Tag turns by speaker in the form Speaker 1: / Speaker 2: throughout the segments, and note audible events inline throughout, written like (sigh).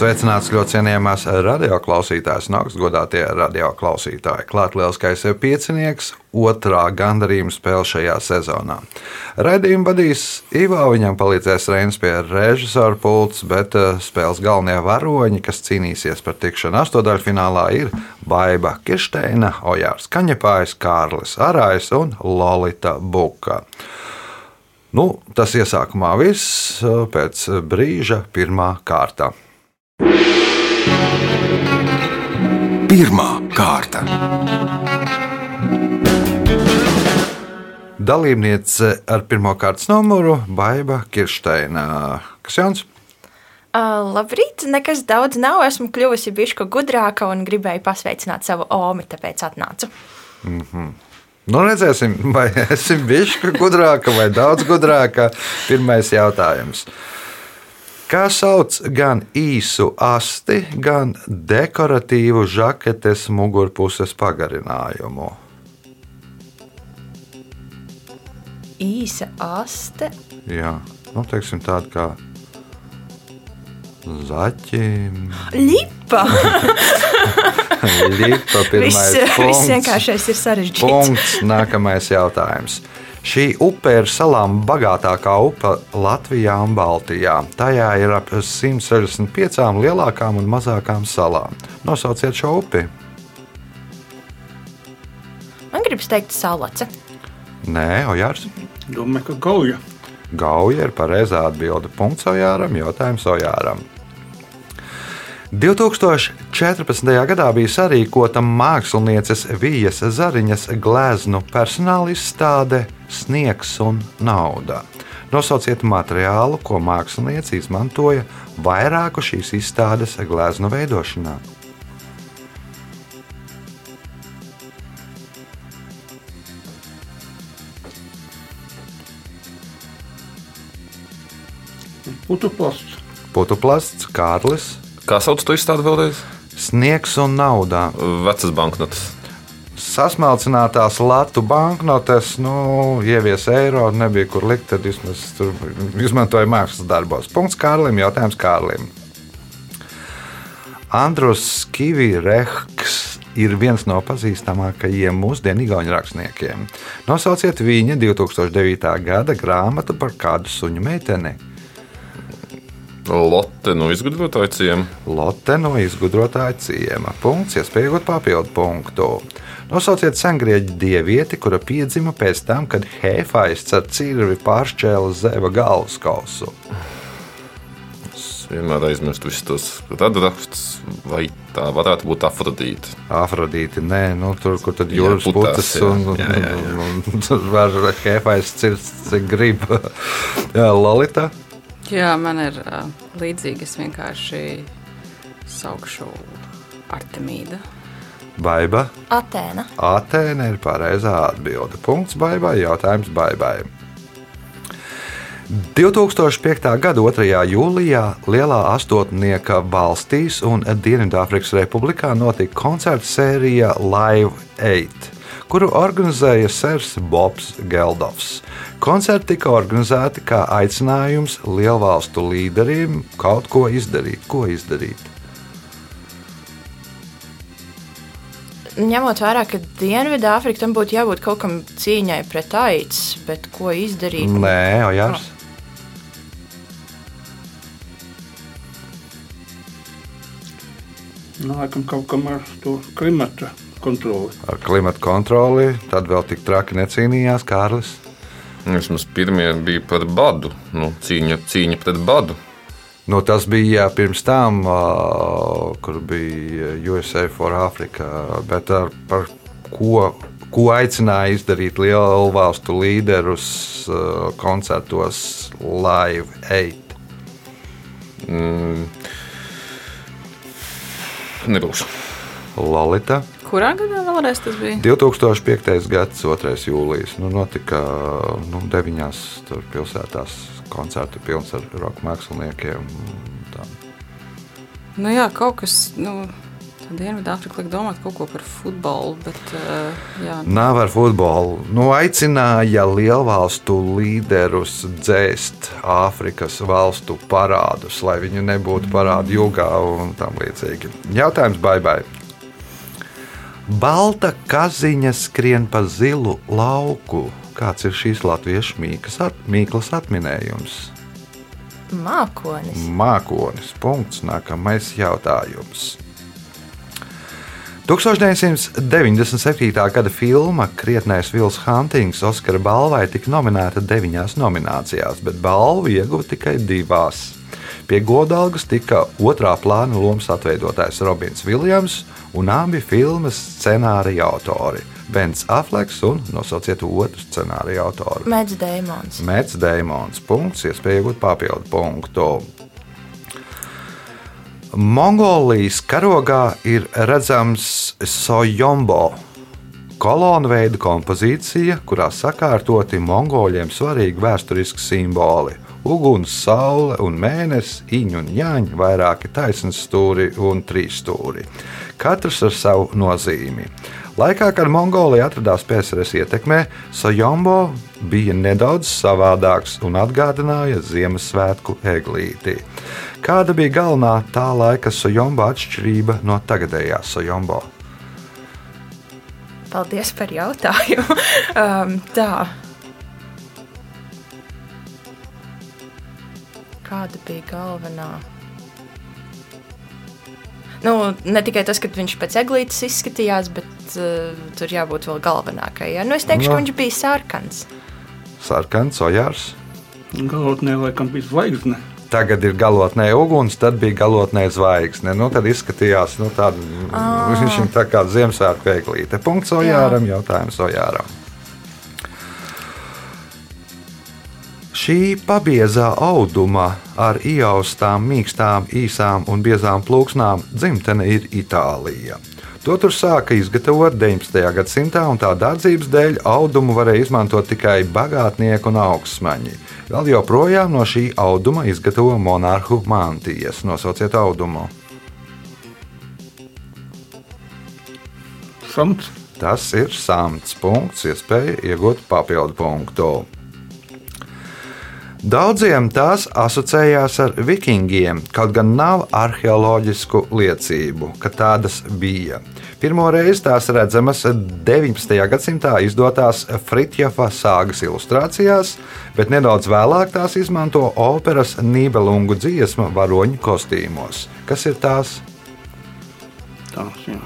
Speaker 1: Sveicināts ļoti cienījamās radioklausītājas un augstgadātie radioklausītāji. Klāt lielskais piecinieks, otrā gandarījuma spēle šajā sezonā. Raidījumu vadīs Ivo, viņam palīdzēs Reinas pie režisora pults, bet eh, spēles galvenie varoņi, kas cīnīsies par tikšanu astotdaļfinālā, ir Baiva Kirsteina, Ojārs Kaņepājs, Kārlis Arājs un Lolita Buka. Nu, tas iesākumā viss pēc brīža pirmā kārta.
Speaker 2: Pirmā kārta.
Speaker 1: Dalībniece ar pirmā kārtas numuru Baiva Kirsteina. Kas jauns?
Speaker 3: Uh, labrīt, nekas daudz nav. Esmu kļuvusi bišķi gudrāka un gribēju pasveicināt savu omi, tāpēc atnācu.
Speaker 1: Nu, redzēsim, vai (laughs) esam bijuši gudrāka vai daudz gudrāka. Pirmais jautājums. Kā sauc gan īsu asti, gan dekoratīvu žaketes mugurpuses pagarinājumu?
Speaker 3: Īsa aste.
Speaker 1: Jā, nu, teiksim, tāda kā zaķi,
Speaker 3: Lipa! (laughs) (laughs)
Speaker 1: lipa,
Speaker 3: Viss,
Speaker 1: pirmais
Speaker 3: viss
Speaker 1: punkts.
Speaker 3: vienkāršais ir sarežģīts.
Speaker 1: Punkts. Nākamais jautājums. Šī upe ir salām bagātākā upe Latvijā un Baltijā. Tajā ir ap 165 lielākām un mazākām salām. Nosauciet šo upi.
Speaker 3: Man gribas teikt salace.
Speaker 1: Nē, Ojārs.
Speaker 4: Domāju, ka gauja.
Speaker 1: Gauja ir pareizā atbilde. Punkts Ojāram, jautājums Ojāram. 2014. gadā bija sarīkota mākslinieces Vijas Zariņas gleznu personāla izstāde Sniegs un nauda. Nosauciet materiālu, ko mākslinieci izmantoja vairāku šīs izstādes gleznu veidošanā.
Speaker 4: Putuplasts.
Speaker 1: Putuplasts, Kārlis,
Speaker 5: Kā sauc to izstādi vēlreiz?
Speaker 1: Sniegs un nauda.
Speaker 5: Vecas banknotes.
Speaker 1: Sasmalcinātās latu banknotes, nu, ievies eiro, nebija kur likt, tad vismaz tur izmantoja mākslas darbos. Punkts Kārlim, jautājums Kārlim. Andrus Kivirehs ir viens no pazīstamākajiem mūsdienu igauņu rakstniekiem. Nosauciet viņa 2009. gada grāmatu par kādu suņu meiteni.
Speaker 5: Lotte no izgudrotāja ciema.
Speaker 1: Lotte no izgudrotāja ciema. Punkts, iespējot papildu punktu. Nosauciet sengrieķu dievieti, kura piedzima pēc tam, kad Hefaists ar cirvi pāršķēla zeva galvaskausu.
Speaker 5: Es vienmēr aizmirstu visus tos rakstus, vai tā varētu būt Afrodīte.
Speaker 1: Afrodīti, nē, nu, tur, kur tad jūras putas un, un,
Speaker 5: Jā, jā, jā.
Speaker 1: un, un tur var Hefaists cirst, cik grib. Jā, Lolita.
Speaker 6: Jā, man ir uh, līdzīgi. Es vienkārši saukšu Artemīdu.
Speaker 1: Baiba.
Speaker 3: Atēna.
Speaker 1: Atēna ir pareizā atbilde. Punkts baibai, jautājums baibai. 2005. gada 2. jūlijā Lielā astotnieka valstīs un Dienvidāfrikas Republikā notika koncerta sērija Live 8, kuru organizēja Sers Bobs Geldofs. Koncerti tika organizēti kā aicinājums lielvalstu līderiem kaut ko izdarīt. Ko izdarīt?
Speaker 3: Ņemot vērā, ka Dienvidāfrika tam būtu jābūt kaut kam cīņai pret aids, bet ko izdarīt?
Speaker 1: Nē, Ojārs.
Speaker 4: Nu, laikam kaut kam ar to klimata kontroli.
Speaker 1: Ar klimatu kontroli, tad vēl tik traki necīnījās Kārlis.
Speaker 5: Vismaz pirmie bija par badu. Nu, cīņa, cīņa pret badu.
Speaker 1: Nu, tas bija pirms tam, uh, kur bija USA for Africa. Bet ar, par ko, ko aicināja izdarīt lielu valstu līderus uh, koncertos Live 8?
Speaker 5: Mm. Nebūs.
Speaker 1: Lolita.
Speaker 6: Kurā gadā vēlreiz tas bija?
Speaker 1: 2005. gada 2. jūlijas. Nu, notika nu, deviņās pilsētās koncertu pilns ar roka māksliniekiem.
Speaker 6: Nu, jā, kaut kas nu, Dienvidāfrika liek domāt kaut ko par futbolu, bet jā,
Speaker 1: Nav ar futbolu. Nu, aicināja lielvalstu līderus dzēst Āfrikas valstu parādus, lai viņi nebūtu parādu jūgā un tam līdzīgi. Jautājums baigai. Balta kaziņa skrien pa zilu lauku. Kāds ir šīs latviešu mīklas, at, mīklas atminējums?
Speaker 3: Mākonis.
Speaker 1: Mākonis. Punkts. Nākamais jautājums. 1997. gada filma Krietnais Vils Huntings Oskara balvai tika nominēta deviņās nominācijās, bet balvu ieguva tikai divās. Pie godalgas tika otrā plāna lomas atveidotais Robins Viljams un abi filmas scenārija autori - Bens Afleks un nosauciet otru scenārija autoru.
Speaker 3: Mēģis Dēmons.
Speaker 1: Mēģis Dēmons. Punkts, iespēja iegūt papildu punktu. Mongolijas karogā ir redzams sojombo. Kolonu veida kompozīcija, kurā sakārtoti mongoļiem svarīgi vēsturiski simboli - uguns, saule un mēnesis, īņķi un jāņi, vairāki taisnas stūri un trīs stūri. Katrs ar savu nozīmi. Laikā, kad Mongolija atradās PSRS ietekmē, Sojombo bija nedaudz savādāks un atgādināja Ziemassvētku eglīti. Kāda bija galvenā tā laika Sojombo atšķirība no tagadējās Sojombo?
Speaker 3: Paldies par jautājumu. (laughs) um, tā. Kāda bija galvenā? Nu, ne tikai tas, ka viņš pēc eglītes izskatījās, bet uh, tur jābūt vēl galvenākajai. Nu, es teikšu,
Speaker 1: No.
Speaker 3: ka viņš bija sarkans.
Speaker 1: Sarkans, ojārs.
Speaker 4: Galotnē laikam bija zvaigzne.
Speaker 1: Tagad ir galotnē uguns, tad bija galotnē zvaigzne. Nu, tad izskatījās, nu, tāda, (laughs) viņš ir tā kā Ziemassvētku eglīte. Punkts ojāram, jautājums ojāram. Šī pabiezā auduma ar ieaustām, mīkstām, īsām un biezām plūksnām dzimtene ir Itālija. To tur sāka izgatavot 19. gadsimtā, un tā dārdzības dēļ audumu varēja izmantot tikai bagātnieki un augstsmaņi. Vēl joprojām no šī auduma izgatavo monarhu mantijas. Nosauciet audumu.
Speaker 4: Samts.
Speaker 1: Tas ir samts punkts, iespēja iegūt papildu punktu. Daudziem tās asociējās ar vikingiem, kaut gan nav arheoloģisku liecību, ka tādas bija. Pirmo reizi tās redzamas 19. gadsimtā izdotās Fritjofa sāgas ilustrācijās, bet nedaudz vēlāk tās izmanto operas Nībelungu dziesmu varoņu kostīmos. Kas ir tās?
Speaker 4: Tās, jā.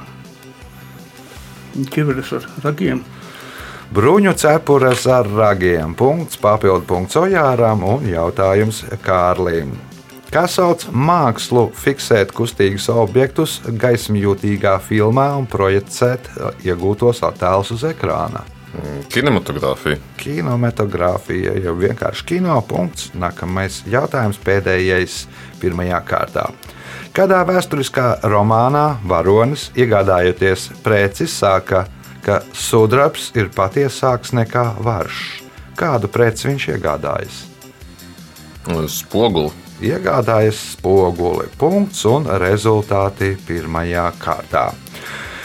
Speaker 4: Ķiveres ar ragiem.
Speaker 1: Bruņu cepures ar ragiem. Punkts, papildu punkts Ojāram un jautājums Kārlim. Kā sauc mākslu fiksēt kustīgus objektus gaismjūtīgā filmā un projicēt iegūtos attēlus uz ekrāna?
Speaker 5: Mm, Kinematogrāfija.
Speaker 1: Kinematogrāfija jau vienkārši kino punkts. Nākamais jautājums pēdējais pirmajā kārtā. Kādā vēsturiskā romānā varonis, iegādājoties preci, saka, ka sudrabs ir patiesāks nekā varš? Kādu preci viņš iegādājas?
Speaker 5: Spoguli.
Speaker 1: Iegādājas spoguli. Punkts un rezultāti pirmajā kārtā.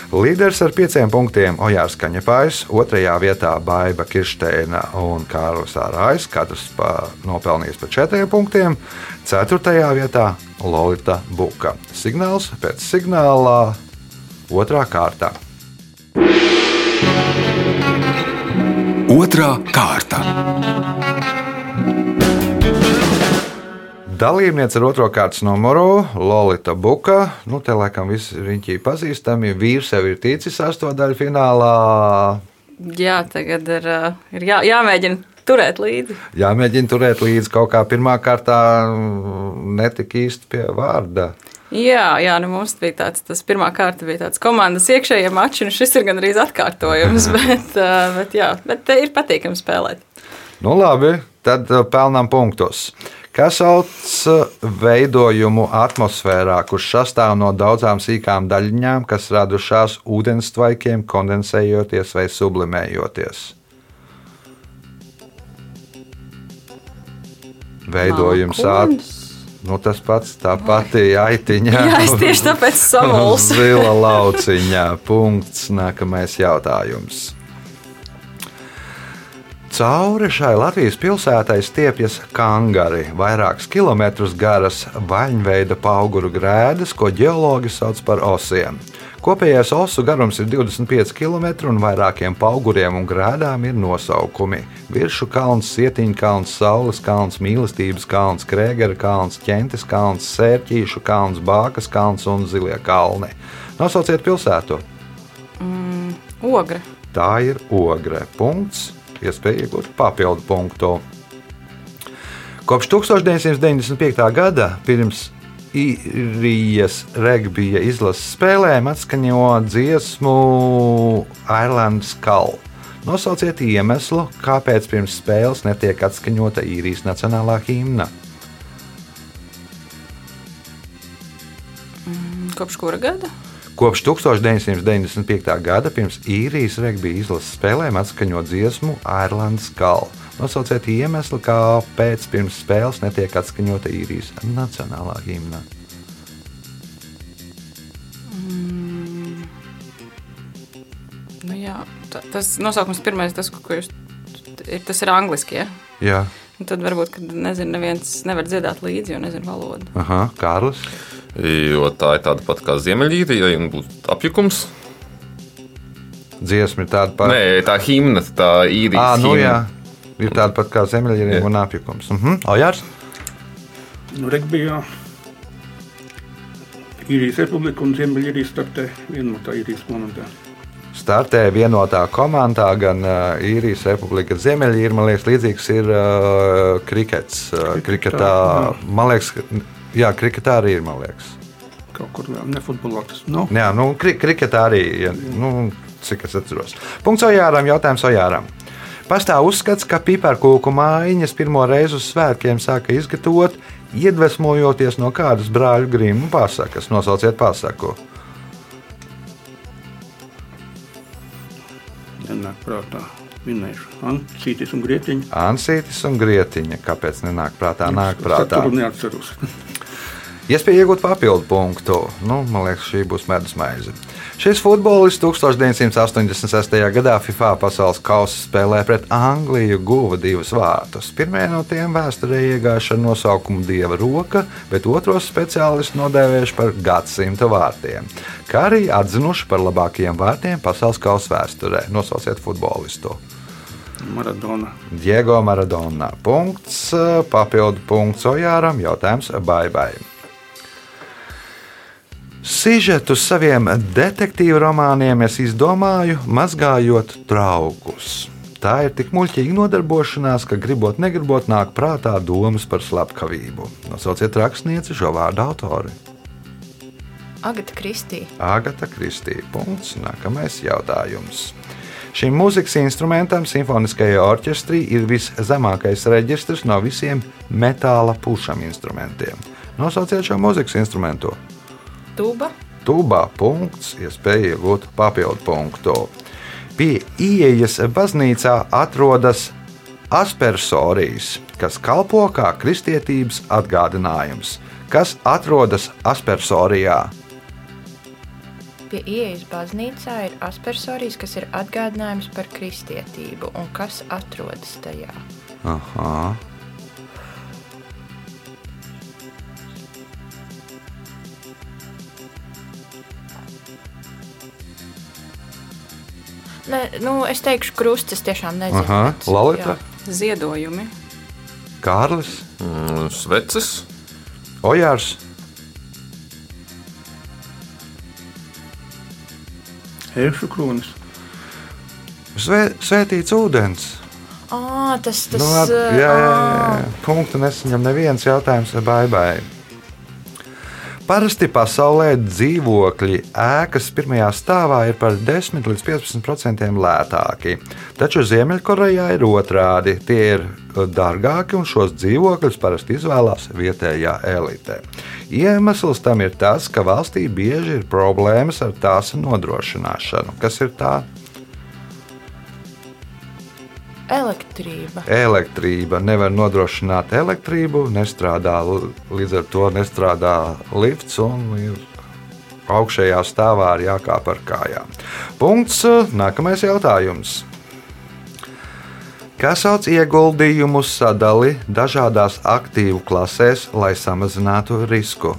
Speaker 1: Līderis ar pieciem punktiem Ojārs Kaņepājs, otrajā vietā Baiva Kirsteina un Kārlis Ārais, katrs pa, nopelnījis par četriem punktiem, ceturtajā vietā Lorita Buka. Signāls pēc signālā otrā kārta.
Speaker 2: Otra kārta.
Speaker 1: Dalībniece ar otro kārtas numuru Lorita Buka. Nu, te laikam visi riņķī pazīstami. Vīrs jau ir ticis astotdaļu finālā.
Speaker 6: jā tagad ir, uh, ir jā, jāmēģina turēt līdzi.
Speaker 1: Jāmēģina turēt līdzi kaut kā pirmā kārtā, mm, netika īsti pie vārda.
Speaker 6: Jā, jā nu mums bija tāds, tas pirmā kārta bija tāds komandas iekšējie mači, un šis ir gandrīz atkārtojums, (laughs) bet, bet, jā, bet ir patīkami spēlēt.
Speaker 1: Nu, labi, tad pelnām punktus. Kas sauc veidojumu atmosfērā, kurš sastāv no daudzām sīkām daļiņām, kas radušās ūdenstvaikiem, kondensējoties vai sublimējoties? Veidojums at,
Speaker 6: Mākonis.
Speaker 1: Nu, tas pats, tā pati aitiņa.
Speaker 6: Jā, es tieši tāpēc samulsu. (laughs)
Speaker 1: Zila lauciņā. Punkts. Nākamais jautājums. Cauri šai Latvijas pilsētai stiepjas kangari, vairākus kilometrus garas vaļņveida auguru grēdas, ko geologi sauc par osiem. Kopējais osu garums ir 25 km, un vairākiem auguriem un grēdām ir nosaukumi - Viršu kalns, Sietiņa kalns, Saules kalns, Mīlestības kalns, Krēgera kalns, Ķentes kalns, Sērķīšu kalns, Bākas kalns un Zilie kalni. Nosauciet pilsētu!
Speaker 6: Ogra.
Speaker 1: Tā ir ogre. Punkts. Iespēja iegūt papildu punktu. Kopš 1995. gada pirms īrijas regbija izlases spēlēm atskaņo dziesmu Islands Call. Nosauciet iemeslu, kāpēc pirms spēles netiek atskaņota īrijas nacionālā himna.
Speaker 6: Kopš kura gada?
Speaker 1: Kopš 1995. gada pirms īrijas regbija izlases spēlēm atskaņo dziesmu Irlandas Call. Nosauciet iemeslu, kāpēc pirms spēles netiek atskaņota īrijas nacionālā himna.
Speaker 6: Nu, jā, ta, tas nosaukums pirmais, tas, ko jūs. Ir, tas ir angliski. Ja?
Speaker 1: Jā,
Speaker 6: Un tad varbūt, kad nezinu, neviens nevar dziedāt līdzi, jo nezinu valodu.
Speaker 1: Aha, Kārlis.
Speaker 5: Jo tā ir tāda pati kā Ziemeļīrija, ja būtu apjukums.
Speaker 1: Dziesma ir tāda pati.
Speaker 5: Nē, tā himna, tā īrijas
Speaker 1: À, nu,
Speaker 5: himna.
Speaker 1: Ir tāda pat kā zemļiem
Speaker 5: Jā.
Speaker 1: un apjukums. -huh. Ojārs?
Speaker 4: Nu, regbijā īrijas republika un Ziemeļīrija startē vienotā īrijas komandā.
Speaker 1: Startē vienotā komandā, gan uh, īrijas republika, gan Ziemeļīrija. Man liekas, līdzīgs ir uh, krikets. Uh, kriketā,
Speaker 4: jā.
Speaker 1: man liekas, ka- jā, kriketā arī ir. Liekas.
Speaker 4: Kaut kur vēl ne futbolā tas nav.
Speaker 1: Jā, nu, kri kriketā arī, ja, nu, cik es atceros. Punkts Ojāram, jautājums Ojāram. Pastāv uzskats, ka piparkūku mājiņas pirmo reizi uz svētkiem sāka izgatavot, iedvesmojoties no kādas brāļu grīmu pasakas. Nosauciet pasaku.
Speaker 4: Nenāk prātā. Minēšu. Ancītis un Grietiņa.
Speaker 1: Ansītis un Grietiņa. Kāpēc nenāk prātā? Nāk prātā.
Speaker 4: Tur neatceros.
Speaker 1: Iespēja iegūt papildu punktu. Nu, man liekas, šī būs medus maize. Šis futbolists 1986. gadā FIFA pasaules kausa spēlē pret Angliju guva divus vārtus. Pirmie no tiem vēsturē iegājuši ar nosaukumu Dieva roka, bet otros speciālisti nodēvējuši par gadsimta vārtiem, kā arī atzinuši par labākajiem vārtiem pasaules kausa vēsturē. Nosauciet futbolistu.
Speaker 4: Maradona.
Speaker 1: Diego Maradona. Punkts, papildu punkts Ojāram, jautājums Baibai. Sižetu saviem detektīvu romāniem es izdomāju, mazgājot traukus. Tā ir tik muļķīga nodarbošanās, ka gribot, negribot, nāk prātā domas par slepkavību. Nosauciet rakstnieci šo vārdu autori.
Speaker 3: Agata Kristī.
Speaker 1: Agata Kristīna. Punkts. Nākamais jautājums. Šim mūzikas instrumentam, simfoniskajai orķestrī, ir viszemākais reģistrs no visiem metāla pušam instrumentiem. Nosauciet šo mūzikas instrumentu.
Speaker 3: Tuba.
Speaker 1: Tubā punkts, iespēja iegūt papildu punktu. Pie ieejas baznīcā atrodas aspersorijas, kas kalpo kā kristietības atgādinājums. Kas atrodas aspersorijā?
Speaker 3: Pie ieejas baznīcā ir aspersorijas, kas ir atgādinājums par kristietību un kas atrodas tajā.
Speaker 1: Aha.
Speaker 3: Ne, nu, es teikšu, krustas tiešām nezinu.
Speaker 1: Aha.
Speaker 3: bet,
Speaker 1: Lalita,
Speaker 3: jā.
Speaker 6: Ziedojumi.
Speaker 1: Kārlis,
Speaker 5: Mm, Sveces.
Speaker 1: Ojārs,
Speaker 4: Ēšu kronis.
Speaker 1: Svē, Svētīts ūdens.
Speaker 3: Ā, tas tas
Speaker 1: Nu, ar, jā, jā, jā, jā. Punktu nesaņem neviens jautājums ar baibai. Parasti pasaulē dzīvokļi ēkas pirmajā stāvā ir par 10 līdz 15% lētāki. Taču Ziemeļkorejā ir otrādi. Tie ir dārgāki un šos dzīvokļus parasti izvēlās vietējā elite. Iemesls tam ir tas, ka valstī bieži ir problēmas ar tās nodrošināšanu. Kas ir tā?
Speaker 3: Elektrība.
Speaker 1: Elektrība nevar nodrošināt elektrību, nestrādā līdz ar to nestrādā lifts un ir augšējā stāvā ir jākāp ar kājām. Punkts. Nākamais jautājums. Kā sauc ieguldījumu sadali dažādās aktīvu klasēs, lai samazinātu risku?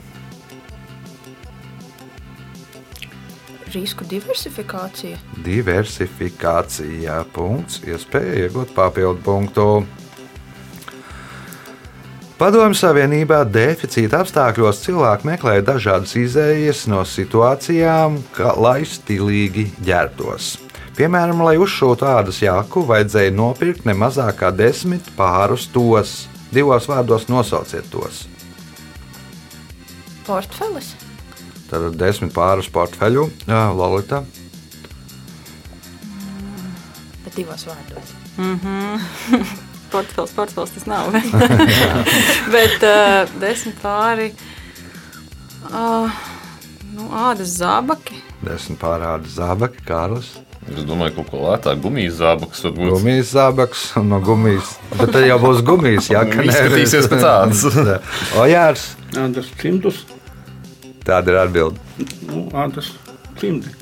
Speaker 3: Risku diversifikācija.
Speaker 1: Diversifikācija. Punkts. Iespēja iegūt papildu punktu. Padomju Savienībā deficīta apstākļos cilvēki meklēja dažādas izējas no situācijām, kā, lai stilīgi ģērbtos. Piemēram, lai uzšūtu ādas jaku, vajadzēja nopirkt ne mazāk kā desmit pārus tos. Divos vārdos nosauciet tos.
Speaker 3: Portfelis.
Speaker 1: Tad ir desmit pārus portfeļu, Jā, Lolita.
Speaker 3: Bet divos vārdos. (laughs)
Speaker 6: Portfels, portfels tas nav. (laughs) (laughs) Bet uh, desmit pāri. Uh, nu, ādas zābaki.
Speaker 1: Desmit pārādi zābaki, Kārlis.
Speaker 5: Es domāju, ka kaut ko lētāk gumijas zābakus varbūt.
Speaker 1: Gumijas zābaks un no gumijas. Bet tad jau būs gumijas, jā, ka
Speaker 5: Izskatīsies pēc ādas.
Speaker 1: Ojārs,
Speaker 4: Ādas cimdus,
Speaker 1: tāda ir atbilde.
Speaker 4: nu, ādas cimdi.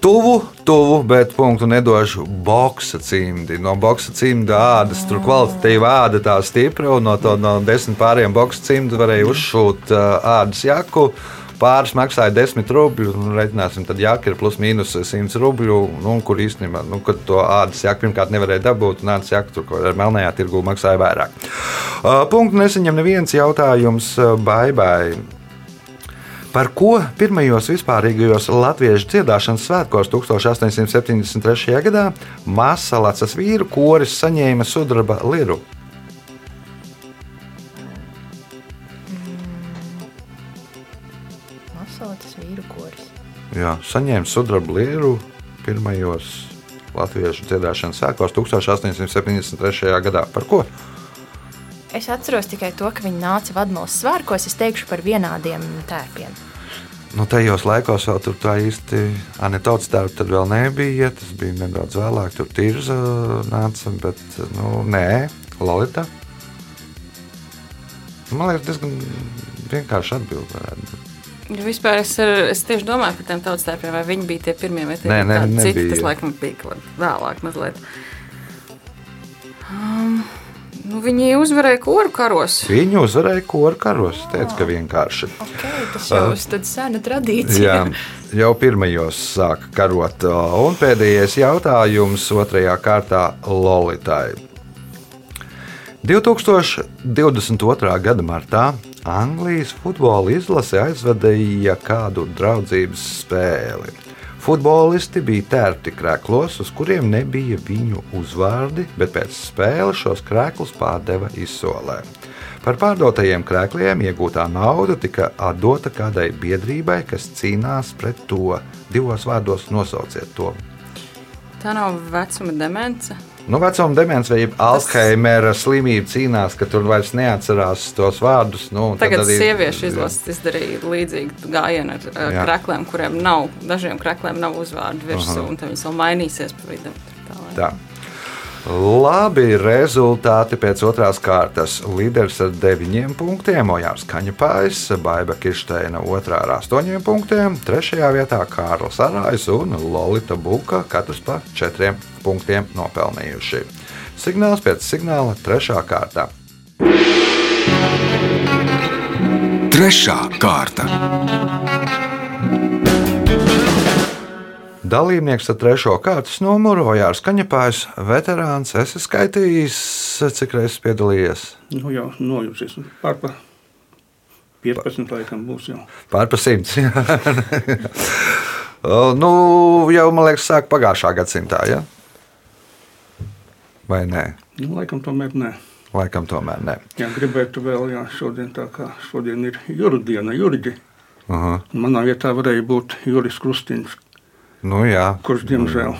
Speaker 1: Tuvu, tuvu, bet punktu nedošu boxa cimdi. No boxa cimda ādas tur kvalitatīva āda tā stipra, un no, to, no desmit pāriem boxa cimdu varēja uzšūt uh, ādas jaku. Pāris maksāja 10 rubļus, un reiķināsim, tad jaka ir plus mīnus 100 rubļu, nu, kur īstenībā, nu, kad to ādas jaku pirmkārt nevarēja dabūt, un ādas jaka tur ar melnajā tirgu maksāja vairāk. Uh, punktu nesaņem neviens jautājums uh, baibai. Par ko pirmajos vispārīgajos latviešu dziedāšanas svētkos 1873. gadā Mākslinieks vīru koris saņēma sudraba liru?
Speaker 3: Masalotas vīru koris.
Speaker 1: Jā, saņēma sudraba liru pirmajos latviešu dziedāšanas svētkos 1873. gadā. Par ko?
Speaker 3: Es atceros tikai to, ka viņi nāca vadmalas svārkos. Es teikšu par vienādiem tērpiem.
Speaker 1: Nu, tajos laikos vēl tur tā īsti anekdotas tēva tad vēl nebija. Tas bija nedaudz vēlāk, tur tirza nāca, bet nu, nē, Lolita. Man liekas, diezgan vienkārši atbildēt. varētu būt.
Speaker 6: Jo vispār es, ar, es tieši domāju par tiem tautas tērpiem, vai viņi bija tie pirmie vai tie
Speaker 1: Nē, nē,
Speaker 6: citi. Tas laikam bija kaut kā vēlāk mazliet. Um, nu, viņi uzvarēja koru karos.
Speaker 1: Viņu uzvarēja koru karos. Es teicu, ka vienkārši.
Speaker 3: Okay, tas jau ir sena tradīcija.
Speaker 1: Jā, jau pirmajos sāka karot. Un pēdējais jautājums otrajā kārtā Lolitai. 2022. gada martā Anglijas futbola izlase aizvadīja kādu draudzības spēli. Futbolisti bija tērpti krēklos, uz kuriem nebija viņu uzvārdi, bet pēc spēles šos krēklus pārdeva izsolē. Par pārdotajiem krēkliem iegūtā nauda tika atdota kādai biedrībai, kas cīnās pret to. Divos vārdos nosauciet to.
Speaker 6: Tā nav vecuma demence.
Speaker 1: Nu, vecuma demence vai Alzheimera slimība cīnās, ka tur vairs neatcerās tos vārdus. Nu,
Speaker 6: Tagad
Speaker 1: arī-
Speaker 6: sieviešu izlases izdarīja līdzīgu gājienu ar, ar
Speaker 1: Jā.
Speaker 6: krākliem, kuriem nav, dažiem krākliem nav uzvārdu virsū, un tad viņas vēl mainīsies pa vidu. Tā,
Speaker 1: Tā. Labi rezultāti pēc otrās kārtas. Līderis ar 9 punktiem, Ojārs Kaņepājs, Baiva Kirsteina otrā ar 8 punktiem, trešajā vietā Kārlis Arājs un Lolita Buka, katrs pa 4 punktiem nopelnījuši. Signāls pēc signāla trešā kārta.
Speaker 2: Trešā kārta.
Speaker 1: Dalībnieks ar trešo kārtas numuru Ojārs Kaņepājs, veterāns, esi skaitījis, cik reizes piedalījies.
Speaker 4: Nu, jau nojusies. Pār pa 15 laikam būs jau.
Speaker 1: Pār pa simts. (laughs) nu, jau man liekas, sāk pagājušā gadsimtā. Ja? Vai nē?
Speaker 4: Nu, laikam tomēr nē.
Speaker 1: Laikam tomēr nē.
Speaker 4: Jā, gribētu vēl, jā, šodien tā kā šodien ir juridiena, juridi.
Speaker 1: Uh
Speaker 4: Manā vietā varēja būt Juris Krustīns,
Speaker 1: Nu, jā,
Speaker 4: kurš, diemžēl,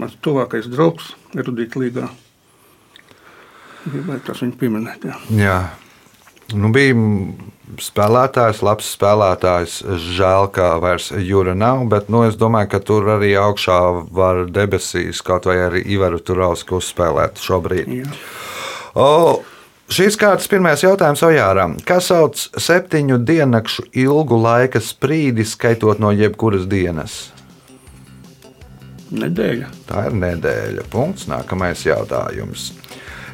Speaker 4: mans tuvākais draugs erudīta līgā. Gribētu tas viņu pieminēt, jā.
Speaker 1: jā. Nu, bija spēlētājs, labs spēlētājs. Žēl, ka vairs jūra nav, bet nu, es domāju, ka tur arī augšā var debesīs kaut vai arī Ivaru Turausku uzspēlēt šobrīd.
Speaker 4: Jā.
Speaker 1: O, šīs kārtas pirmais jautājums Ojāram. Kas sauc septiņu diennakšu ilgu laika sprīdi, skaitot no jebkuras dienas?
Speaker 4: Nedēļa.
Speaker 1: Tā ir nedēļa. Punkts. Nākamais jautājums.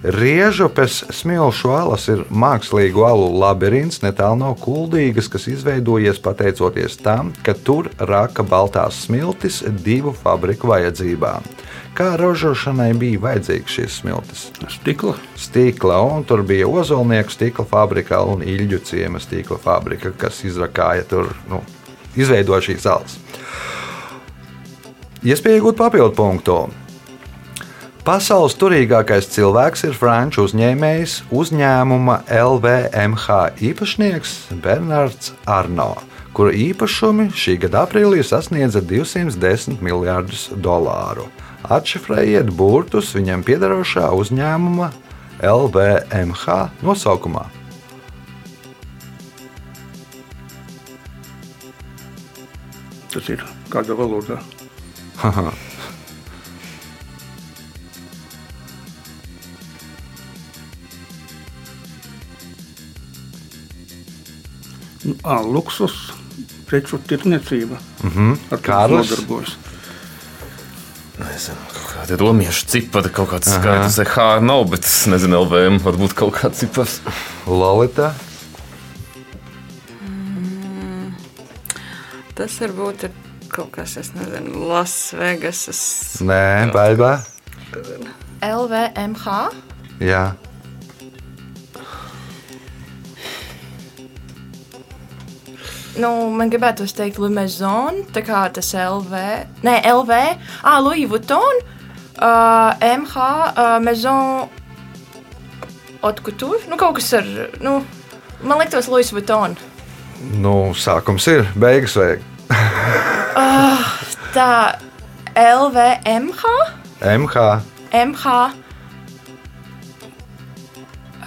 Speaker 1: Riežupes smilšu alas ir mākslīgu alu labirints netālu no kuldīgas, kas izveidojies pateicoties tam, ka tur raka baltās smiltis divu fabriku vajadzībām. Kā ražošanai bija vajadzīgas šīs smiltis?
Speaker 4: Stikla.
Speaker 1: Stikla, un tur bija ozolnieku stikla fabrika un īļu ciema stikla fabrika, kas izrakāja tur, nu, izveidoja šīs alas. Iespēja iegūt papildu punktu. Pasaules turīgākais cilvēks ir franču uzņēmējs, uzņēmuma LVMH īpašnieks Bernards Arno, kura īpašumi šī gada aprīlī sasniedza 210 miljardus dolāru. Atšifrējiet burtus viņam piedarošā uzņēmuma LVMH nosaukumā.
Speaker 4: Tas ir kāda valodā. Nu, (laughs) ā, Luksus, preču tirniecība. Mm -hmm. Ar
Speaker 1: Kārlis?
Speaker 4: nodarbojas.
Speaker 5: Nezinu, kaut kāda romiešu cipara, kaut kāds skaitlis, H nav, bet es nezinu, LVM varbūt kaut kāds cipars.
Speaker 1: Lolita,
Speaker 6: Tas varbūt ir kaut kas, es nezinu, Lasvegasas.
Speaker 1: Nē, baigā.
Speaker 3: LVMH.
Speaker 1: Jā,
Speaker 3: Nu, man gribētu teikt, Limezon, tā kā tas LV. Nē, LV, ah, Louis Vuitton, uh, MH, uh, Maison, Haute Couture. Nu, kaut kas ar, nu, man liekas, Louis Vuitton.
Speaker 1: nu, sākums ir, beigas vajag.
Speaker 3: Tā, LVMH,
Speaker 1: MH.
Speaker 3: MH,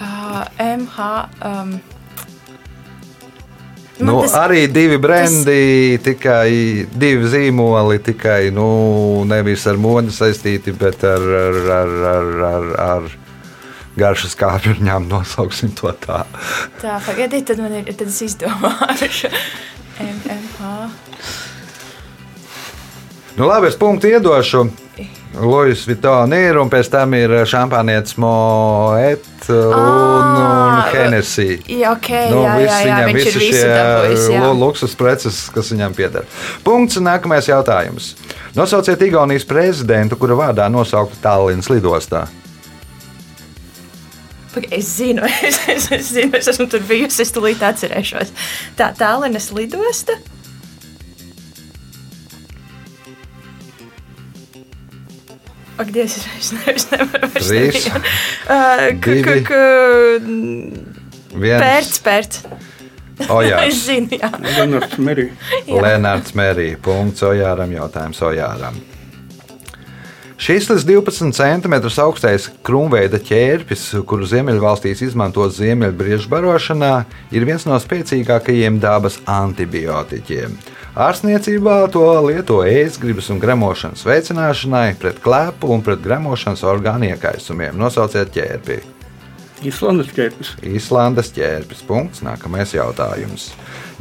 Speaker 3: uh, MH. Um,
Speaker 1: Nu,
Speaker 3: tas-
Speaker 1: arī divi brendi, tikai divi zīmoli, tikai nu, nevis ar modi saistīti, bet ar, ar, ar, ar, ar, ar garšas kāpņām nosauksim to tā.
Speaker 3: Tā, pagaidiet, tad man ir, tad es izdomāšu. (laughs)
Speaker 1: Nu, labi, es punktu iedošu. Lojas Vitona ir, un pēc tam ir šampānietis Moet un, un
Speaker 3: Ā,
Speaker 1: Hennessy.
Speaker 3: Jā, ok,
Speaker 1: Nu,
Speaker 3: jā, jā, jā,
Speaker 1: viņam, visi šie luksus preces, kas viņam pieder. Punkts. Nākamais jautājums. Nosauciet Igaunijas prezidentu, kura vārdā nosaukta Tallinas lidostā.
Speaker 3: Es zinu, (laughs) es, es, es zinu, es esmu tur bijusi, es tulīt atcerēšos. Tā, Tallinas lidosta. Es, es, ne- es nevaru vairs
Speaker 1: Trīs,
Speaker 3: nevienu.
Speaker 1: Divi.
Speaker 3: Pērts, pērts.
Speaker 1: O, jā.
Speaker 3: Es zinu, jā.
Speaker 4: Leonards Merī.
Speaker 1: Lenārds Mērī. Punkts Ojāram. Jautājums Ojāram. Šis līdz 12 cm augstais krūmveida ķērpis, kuru Ziemeļvalstīs izmanto ziemeļbriežu barošanā, ir viens no spēcīgākajiem dabas antibiotiķiem. Ārstniecībā to lieto ēstgribas un gremošanas veicināšanai, pret klepu un pret gremošanas orgānu iekaisumiem. Nosauciet ķērpi.
Speaker 4: Islandes ķēpis.
Speaker 1: Īslandes ķērpis. Punkts. Nākamais jautājums.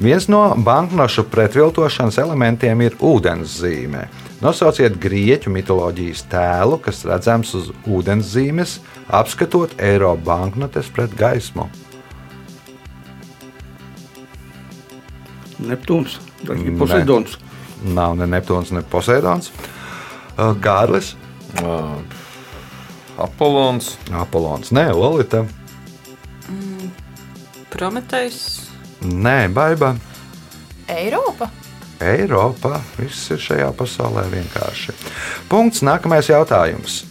Speaker 1: Viens no banknošu pretviltošanas elementiem ir ūdenszīme. Nosauciet grieķu mitoloģijas tēlu, kas redzams uz ūdenszīmes, apskatot eiro banknotes pret gaismu.
Speaker 4: Neptūns. Tas ir
Speaker 1: Nē.
Speaker 4: Poseidons.
Speaker 1: Nav ne Neptūns, ne Poseidons. Uh, Gārlis,
Speaker 5: Ā, Apollons.
Speaker 1: Apollons, Nē, Lolita,
Speaker 6: Prometējs.
Speaker 1: Nē, Baiba.
Speaker 3: Eiropa.
Speaker 1: Eiropā viss ir šajā pasaulē vienkārši. Punkts. Nākamais jautājums.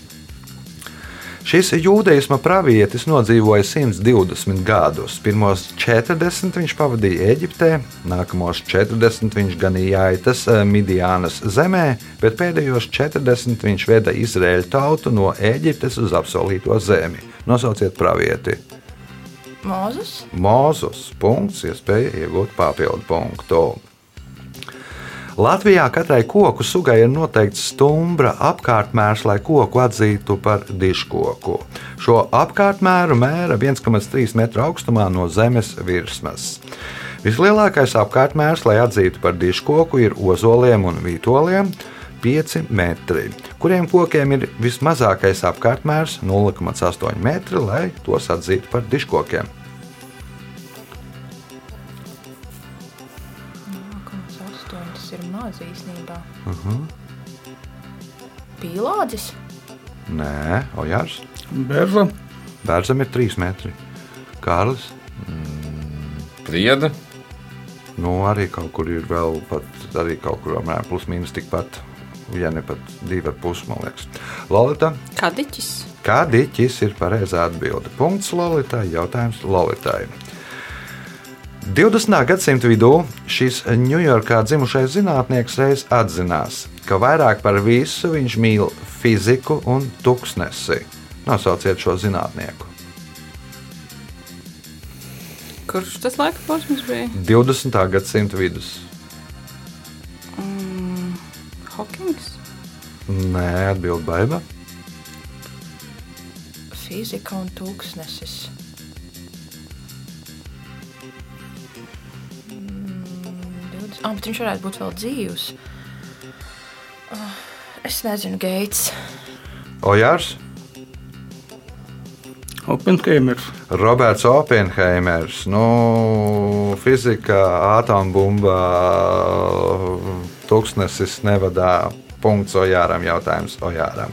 Speaker 1: Šis jūdeisma pravietis nodzīvoja 120 gadus. Pirmos 40 viņš pavadīja Eģiptē, nākamos 40 viņš ganīja aitas eh, Midiānas zemē, bet pēdējos 40 viņš veda Izraēļu tautu no Eģiptes uz apsolīto zemi. Nosauciet pravieti.
Speaker 3: Mūzus.
Speaker 1: Mūzus punkts, iespēja iegūt papildu punktu. Latvijā katrai koku sugai ir noteikts stumbra apkārtmērs, lai koku atzītu par diškoku. Šo apkārtmēru mēra 1,3 metru augstumā no zemes virsmas. Vislielākais apkārtmērs, lai atzītu par diškoku, ir ozoliem un vītoliem. 5 metri, kuriem kokiem ir vismazākais apkārtmērs 0,8 metri, lai tos atzītu par diškokiem.
Speaker 3: Uh -huh. Pīlādzis.
Speaker 1: Nē, Ojārs.
Speaker 4: Bērza.
Speaker 1: Bērzam ir 3 metri. Kārlis.
Speaker 5: Prieda.
Speaker 1: Nu, arī kaut kur ir vēl pat, arī kaut kur apmēram plus mīnus tikpat, ja ne pat divi ar pusi, man liekas. Lolita,
Speaker 6: Kadiķis.
Speaker 1: kā diķis ir pareizā atbilde? Punkts Lolitai, jautājums Lolitai. 20. gadsimta vidū šis Ņujorkā dzimušais zinātnieks reiz atzinās, ka vairāk par visu viņš mīl fiziku un tuksnesi. Nosauciet šo zinātnieku.
Speaker 6: Kurš tas laika posms bija?
Speaker 1: 20. gadsimta vidus.
Speaker 6: Hokings.
Speaker 1: Nē, atbild Baiba.
Speaker 3: Fizika un tūkstnesis. Ah, bet viņš varētu būt vēl dzīvs. Ah, Es nezinu, Geits.
Speaker 1: Ojārs.
Speaker 4: Oppenheimers.
Speaker 1: Roberts Oppenheimers, nu, fizikā, atombumba, tūkstnesis nevadā. Punkts Ojāram, jautājums Ojāram.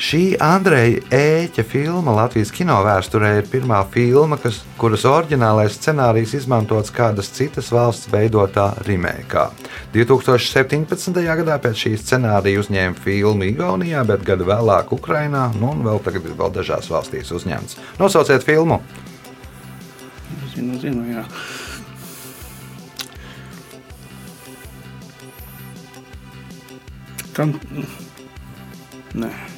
Speaker 1: Šī Andreja Ēķa filma Latvijas kino vēsturē ir pirmā filma, kas, kuras oriģinālais scenārijs izmantots kādas citas valsts veidotā remēkā. 2017. gadā pēc šī scenārija uzņēma filmu Igaunijā, bet gadu vēlāk Ukrainā, nu, un vēl tagad ir vēl dažās valstīs uzņemts. Nosauciet filmu!
Speaker 4: Zinu, zinu, jā. Tam. Nē.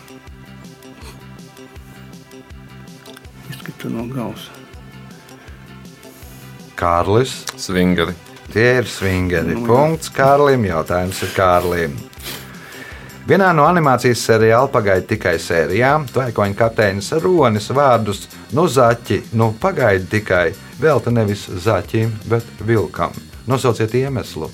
Speaker 4: Izskatu no galvas.
Speaker 1: Kārlis.
Speaker 5: Svingari.
Speaker 1: Tie ir svingeri.
Speaker 4: Nu.
Speaker 1: Punkts Kārlim. Jautājums ir Kārlim. Vienā no animācijas seriāla pagaida tikai sērijām. Tvaikoņa kapteinis Ronis vārdus nu zaķi, nu pagaidi tikai. Velta nevis zaķim, bet vilkam. Nosauciet iemeslu.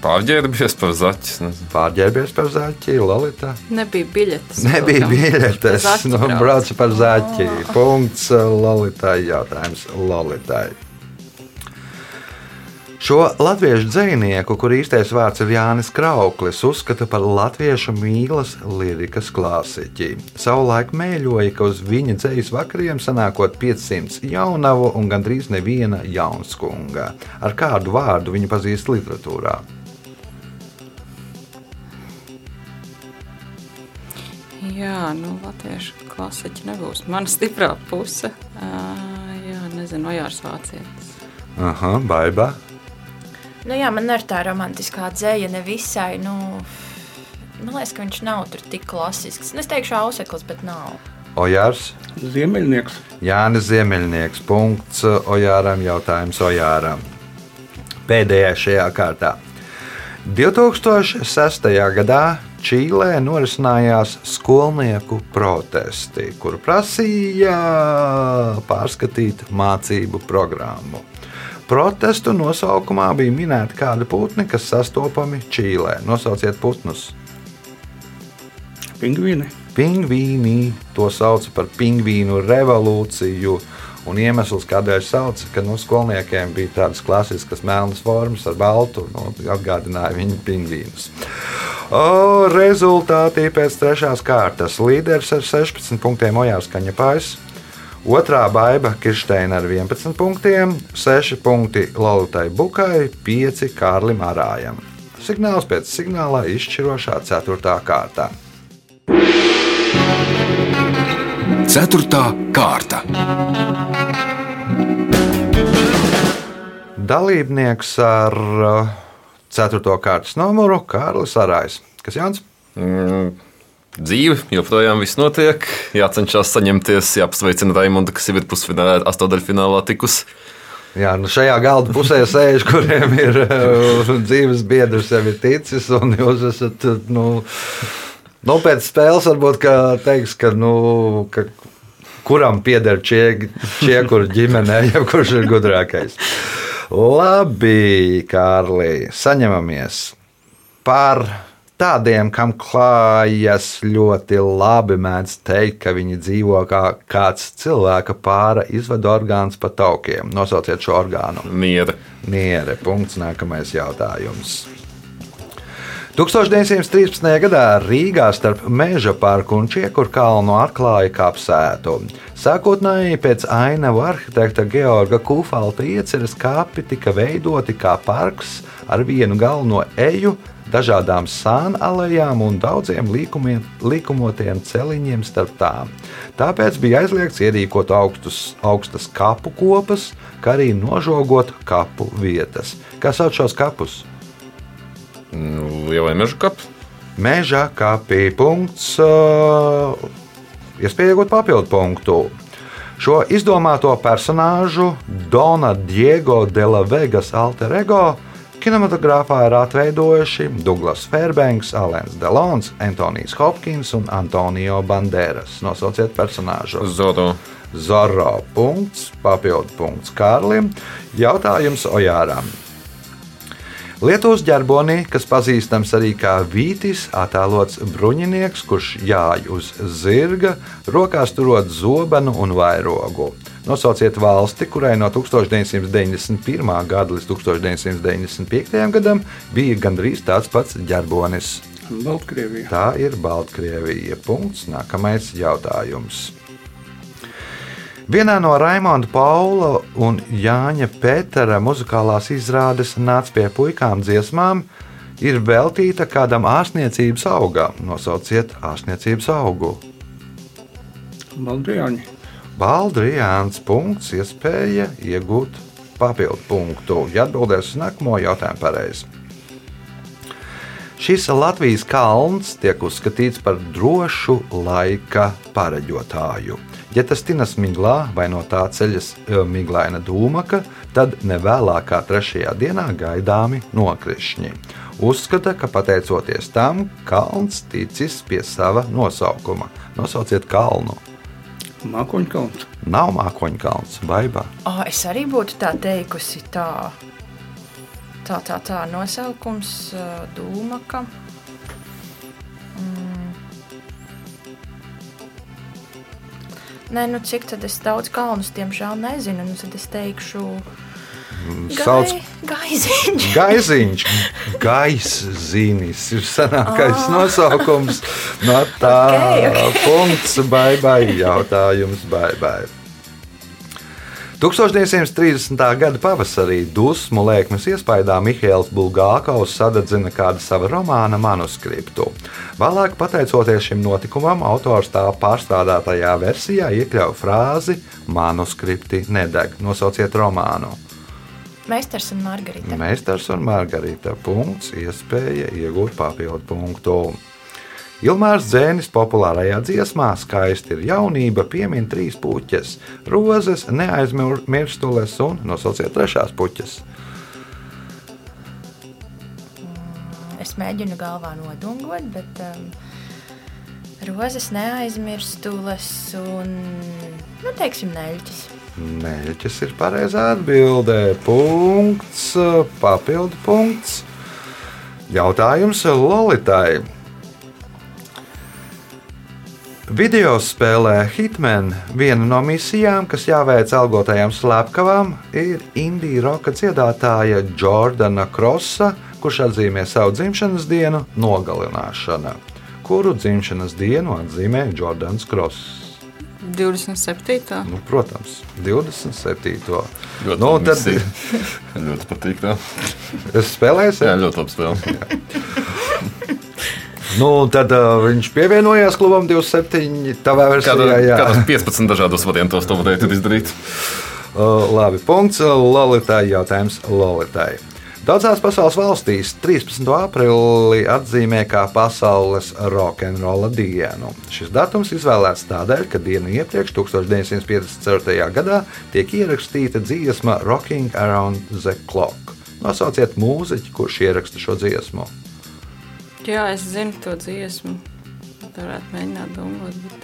Speaker 5: Pārģērbies par zaķis. nezinu.
Speaker 1: Pārģērbies par zaķi, Lalita.
Speaker 6: Nebija biļetes.
Speaker 1: Nebija biļetes.
Speaker 6: Zaķi
Speaker 1: Nu,
Speaker 6: brauc.
Speaker 1: par zaķi. Punkts Lalitai. Jautājums Lalitai. Šo latviešu dzinieku, kur īstais vārds ir Jānis Krauklis, uzskata par latviešu mīlas lirikas klasiķi. Savulaik mēļoja, ka uz viņa dzīslas vakariem sanākot 500 jaunavu un gandrīz neviena jaunskunga. Ar kādu vārdu viņu pazīst literatūrā?
Speaker 6: Jā, nu, latviešu klasiķi nebūs. Mana stiprā puse. Uh, jā, nezinu, Ojārs Vācietis.
Speaker 1: Aha, baigā.
Speaker 3: Nu, jā, man ir tā romantiskā dzēja, nevisai. Nu, man liekas, ka viņš nav tur tik klasisks. Nu, Es teikšu, auseklis, bet nav.
Speaker 1: Ojārs.
Speaker 4: Ziemeļnieks.
Speaker 1: Jānis Ziemeļnieks. Punkts Ojāram. Jautājums Ojāram. Pēdējais šajā kārtā. 2006. gadā Čīlē norisinājās skolnieku protesti, kur prasīja pārskatīt mācību programmu. Protestu nosaukumā bija minēta kāda putni, kas sastopami Čīlē. Nosauciet putnus.
Speaker 4: Pingvīni.
Speaker 1: Pingvīni to sauc par pingvīnu revolūciju. Un iemesls, kādēļ sauc, ka nu, skolniekiem bija tādas klasiskas melnas formas ar baltu, nu, atgādināja viņu pingvīnus. O, rezultātī pēc trešās kārtas līderis ar 16 punktiem Ojārs Kaņepājs. Otrā baiva Kirsteina ar 11 punktiem, 6 punkti Lalitai Bukai, 5 Kārlim Arājam. Signāls pēc signāla izšķirošā 4. kārtā.
Speaker 2: Ceturtā kārta.
Speaker 1: Dalībnieks ar 4. kārtas numuru Kārlis Arājs. Kas Jānis?
Speaker 5: Mm, dzīve, joprojām viss notiek. Jācenšas saņemties, jāpasveicina Raimonda, kas jau ir pusfinālā, astotdaļfinālā tikusi.
Speaker 1: Jā, nu šajā galda pusē (laughs) sēž, kuriem ir uh, dzīves biedrs, jau ir ticis, un jūs esat. uh, Nu, nu, pēc spēles varbūt ka teiks, ka. Nu, ka Kuram pieder čiekuru ģimenē, (laughs) jau kurš ir gudrākais? Labi, Kārlī, saņemamies par tādiem, kam klājas ļoti labi, mēdz teikt, ka viņi dzīvo kā kāds cilvēka pāra izvadu orgāns pa taukiem. Nosauciet šo orgānu.
Speaker 5: Miera.
Speaker 1: Niere. Punkts. Nākamais jautājums. 1913. gadā Rīgā starp Meža parku un Čiekuru kalnu atklāja kapsētu. Sākotnēji pēc ainavu arhitekta Georga Kufalta ieceres kapi tika veidoti kā parks ar vienu galveno eju, dažādām sānu alejām un daudziem līkumiem, līkumotiem celiņiem starp tām. Tāpēc bija aizliegts ierīkot augstus, augstas kapu kopas, kā arī nožogot kapu vietas. Kā sauc šos kapus?
Speaker 5: Nu, Lielai meža kapi.
Speaker 1: Meža kapī punkts, uh, iespēja iegūt papildu punktu. Šo izdomāto personāžu Dona Diego de la Vegas alter ego kinematogrāfā ir atveidojuši Douglas Fairbanks, Alens Delons, Antonijs Hopkins un Antonio Banderas. Nosauciet personāžu.
Speaker 5: Zoro.
Speaker 1: Zorro punkts, papildu punkts Kārlim. Jautājums Ojāram. Lietuvas ģerbonī, kas pazīstams arī kā vītis, attēlots bruņinieks, kurš jāj uz zirga, rokās turot zobenu un vairogu. Nosauciet valsti, kurai no 1991. gada līdz 1995. gadam bija gandrīz tāds pats ģerbonis.
Speaker 4: Baltkrievija.
Speaker 1: Tā ir Baltkrievija. Punkts. Nākamais jautājums. Vienā no Raimonda Paula un Jāņa Pētera muzikālās izrādes nāca pie puikām dziesmām, ir veltīta kādam ārstniecības augam. Nosauciet ārstniecības augu.
Speaker 4: Baldriāņi.
Speaker 1: Baldriāns punkts, iespēja iegūt papildu punktu. Ja atbildēs uz nākamo jautājumu pareizi. Šis Latvijas kalns tiek uzskatīts par drošu laika pareģotāju. Ja tas tinas miglā vai no tā ceļas e, miglaina dūmaka, tad nevēlākā trešajā dienā gaidāmi nokrišņi. Uzskata, ka pateicoties tam, kalns ticis pie sava nosaukuma. Nosauciet kalnu.
Speaker 4: Mākoņkalns.
Speaker 1: Nav mākoņkalns, baigā.
Speaker 3: Oh, es arī būtu tā teikusi, tā, tā, tā, tā nosaukums, uh, dūmaka. Mm. Nē, nu cik tad es daudz kalnus, diemžēl, nezinu. Nu, tad es teikšu,
Speaker 1: Sauc
Speaker 3: gaiziņš. (laughs)
Speaker 1: Gaiziņš, gaiszinis ir senākais
Speaker 3: Ah.
Speaker 1: nosaukums. No tā (laughs)
Speaker 3: Ok, ok.
Speaker 1: punkts, vai vai jautājums, vai vai. 1930. gada pavasarī dusmu lēkmes iespējā Mihails Bulgākovs sadedzina kādu sava romāna manuskriptu. Vēlāk, pateicoties šim notikumam, autors tā pārstrādātajā versijā iekļauj frāzi: Manuskripti nedeg. Nosauciet romānu.
Speaker 3: Meistars un Margarita.
Speaker 1: Meistars un Margarita. Punkts, iespēja iegūt papildu punktu. Ilmārs Dzēnis populārajā dziesmā skaisti ir jaunība, piemin trīs puķes - rozes, neaizmirstules un nosauciet trešās puķes.
Speaker 3: Es mēģinu galvā nodungot, bet um, rozes neaizmirstules un, nu, teiksim, neļķis.
Speaker 1: Mēģis ir pareizā atbildē. Punkts, papildu punkts. Jautājums Lolitai. Video spēlē Hitman viena no misijām, kas jāveic algotajām slepkavām, ir indija roka dziedātāja Jordana Krosa, kurš atzīmē savu dzimšanas dienu nogalināšana. Kuru dzimšanas dienu atzīmē Jordans Kross?
Speaker 6: 27.
Speaker 1: Nu, protams, 27.
Speaker 5: Ļoti
Speaker 1: Nu, tad (laughs)
Speaker 5: ļoti patīk. Tā.
Speaker 1: es spēlēju,
Speaker 5: Jā, ļoti labi spēlē. (laughs)
Speaker 1: nu, tad uh, viņš pievienojās klubam 27. Tavā versijā,
Speaker 5: Kādā,
Speaker 1: jā.
Speaker 5: kādos 15 dažādos variantos to varētu izdarīt.
Speaker 1: Uh, labi, punkts Lolitai. Jautājums Lolitai. Daudzās pasaules valstīs 13. aprīli atzīmē kā pasaules rokenrola dienu. Šis datums izvēlēts tādēļ, ka dienu iepriekš, 1954. gadā, tiek ierakstīta dziesma Rocking Around the Clock. Nosauciet mūziķi, kurš ieraksta šo dziesmu.
Speaker 6: Jā, es zinu to dziesmu. Tā varētu mēģināt domāt, bet.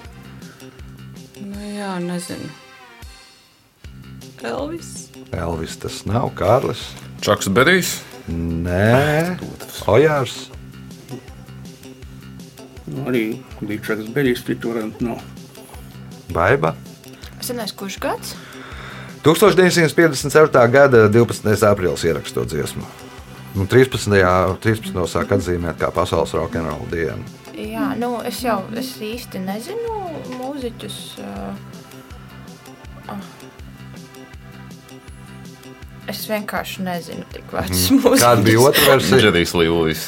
Speaker 6: Nu, jā, nezinu. Elvis.
Speaker 1: Elvis tas nav Kārlis.
Speaker 5: Čaks Berijs.
Speaker 1: Nē, Ojārs.
Speaker 4: Nu, arī Dīčaks Beļģis citu variantu nav.
Speaker 1: Baiba.
Speaker 3: Es nezinu, kurš gads.
Speaker 1: 1957. gada 12. aprīlis ierakstot dziesmu. Nu, 13. 13. sāk atzīmēt kā pasaules rokenrola dienu.
Speaker 3: Jā, nu, es jau es īsti nezinu mūziķus. Uh, ah. Es vienkārši nezinu, tik vecus
Speaker 1: Mhm. (laughs) Kāda bija otra versija?
Speaker 5: Džedijs Līlis.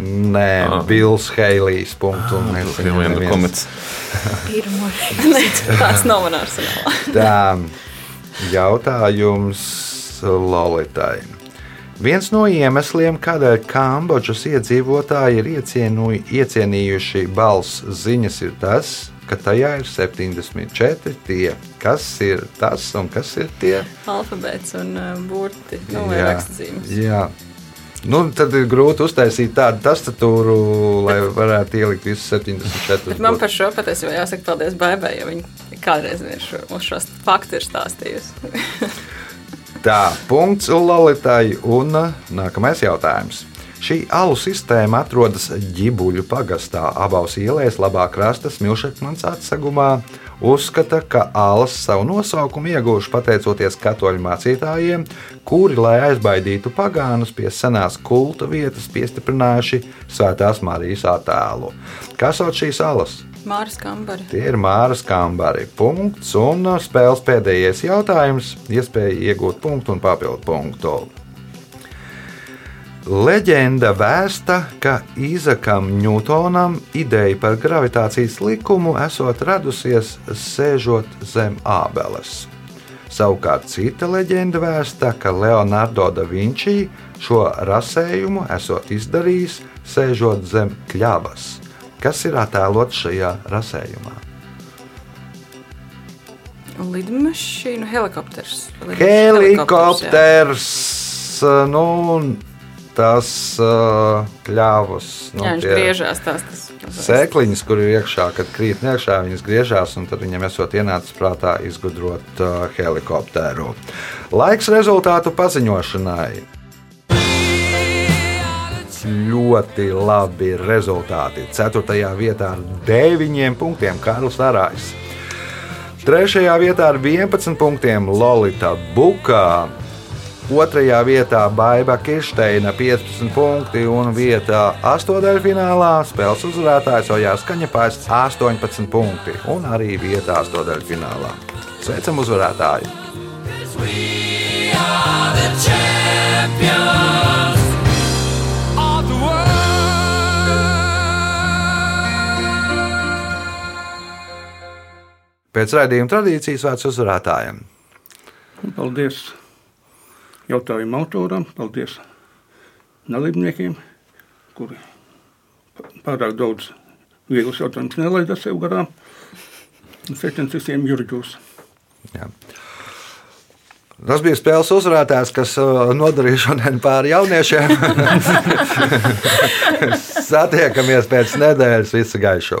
Speaker 1: Nē,
Speaker 5: Ah.
Speaker 1: Bils Heilijs. Un es viņu
Speaker 5: Vienu
Speaker 1: neviens-
Speaker 5: komets. (laughs)
Speaker 3: Pirmo. (laughs)
Speaker 6: Tāds nav manā arsenālā.
Speaker 1: Tā, jautājums Lolitai. Viens no iemesliem, kādēļ Kambodžas iedzīvotāji ir iecienu, iecienījuši balss ziņas, ir tas, ka tajā ir 74 tie. Kas ir tas un kas ir tie?
Speaker 6: Alfabēts un uh, burti. Nu, vai rakstzīmes.
Speaker 1: jā. Nu, tad ir grūti uztaisīt tādu tastatūru, lai varētu ielikt visus 74.
Speaker 6: Bet man par šo patiesībā jāsaka paldies Baibai, jo viņa kādreiz ir šo, mums šos faktus ir stāstījusi. (laughs)
Speaker 1: Tā, punkts Lalitai. Un uh, nākamais jautājums. Šī alu sistēma atrodas ģibuļu pagastā, abās ielās, labā krasta smilšakmens atsegumā. Uzskata, ka alas savu nosaukumu iegūši pateicoties katoļu mācītājiem, kuri, lai aizbaidītu pagānus pie senās kulta vietas, piestiprinājuši Svētās Marijas attēlu. Kā sauc šīs alas?
Speaker 6: Māris Kambari.
Speaker 1: Tie ir Māras Kambari. Punkts un spēles pēdējais jautājums. Iespēja iegūt punktu un papildu punktu. Leģenda vēsta, ka Īzakam Ņūtonam ideja par gravitācijas likumu esot radusies sēžot zem ābeles. Savukārt cita leģenda vēsta, ka Leonardo da Vinci šo rasējumu esot izdarījis sēžot zem kļavas. Kas ir attēlots šajā rasējumā?
Speaker 6: Lidmašīnu helikopters. Lidmašīnu
Speaker 1: Helikopters, nu, tas uh, kļavas. Nu,
Speaker 6: Jā, viņš griežās tās. tas-
Speaker 1: Sēkliņas, kur ir iekšā, kad krīt iekšā, viņas griežās, un tad viņam esot ienācis prātā izgudrot uh, helikopteru. Laiks rezultātu paziņošanai. Ļoti labi rezultāti. Ceturtajā vietā ar 9 punktiem Kārlis Arājs. Trešajā vietā ar 11 punktiem Lolita Buka. Otrajā vietā Baiva Kirsteina 15 punkti un vietā astotdaļfinālā spēles uzvarētājs Ojārs Kaņepājs 18 punkti un arī vietā astotdaļfinālā. Sveicam uzvarētāju! Pēc raidījuma tradīcijas vārds uzvarētājiem.
Speaker 4: Paldies jautājumu autoram, paldies dalībniekiem, kuri pārāk daudz vieglus jautājumus nelaida sev garām. Sveiciens visiem juriģos.
Speaker 1: Jā. Tas bija spēles uzvarētājs, kas uh, nodarīja šodien pāri jauniešiem. (laughs) Satiekamies pēc nedēļas, visu gaišu!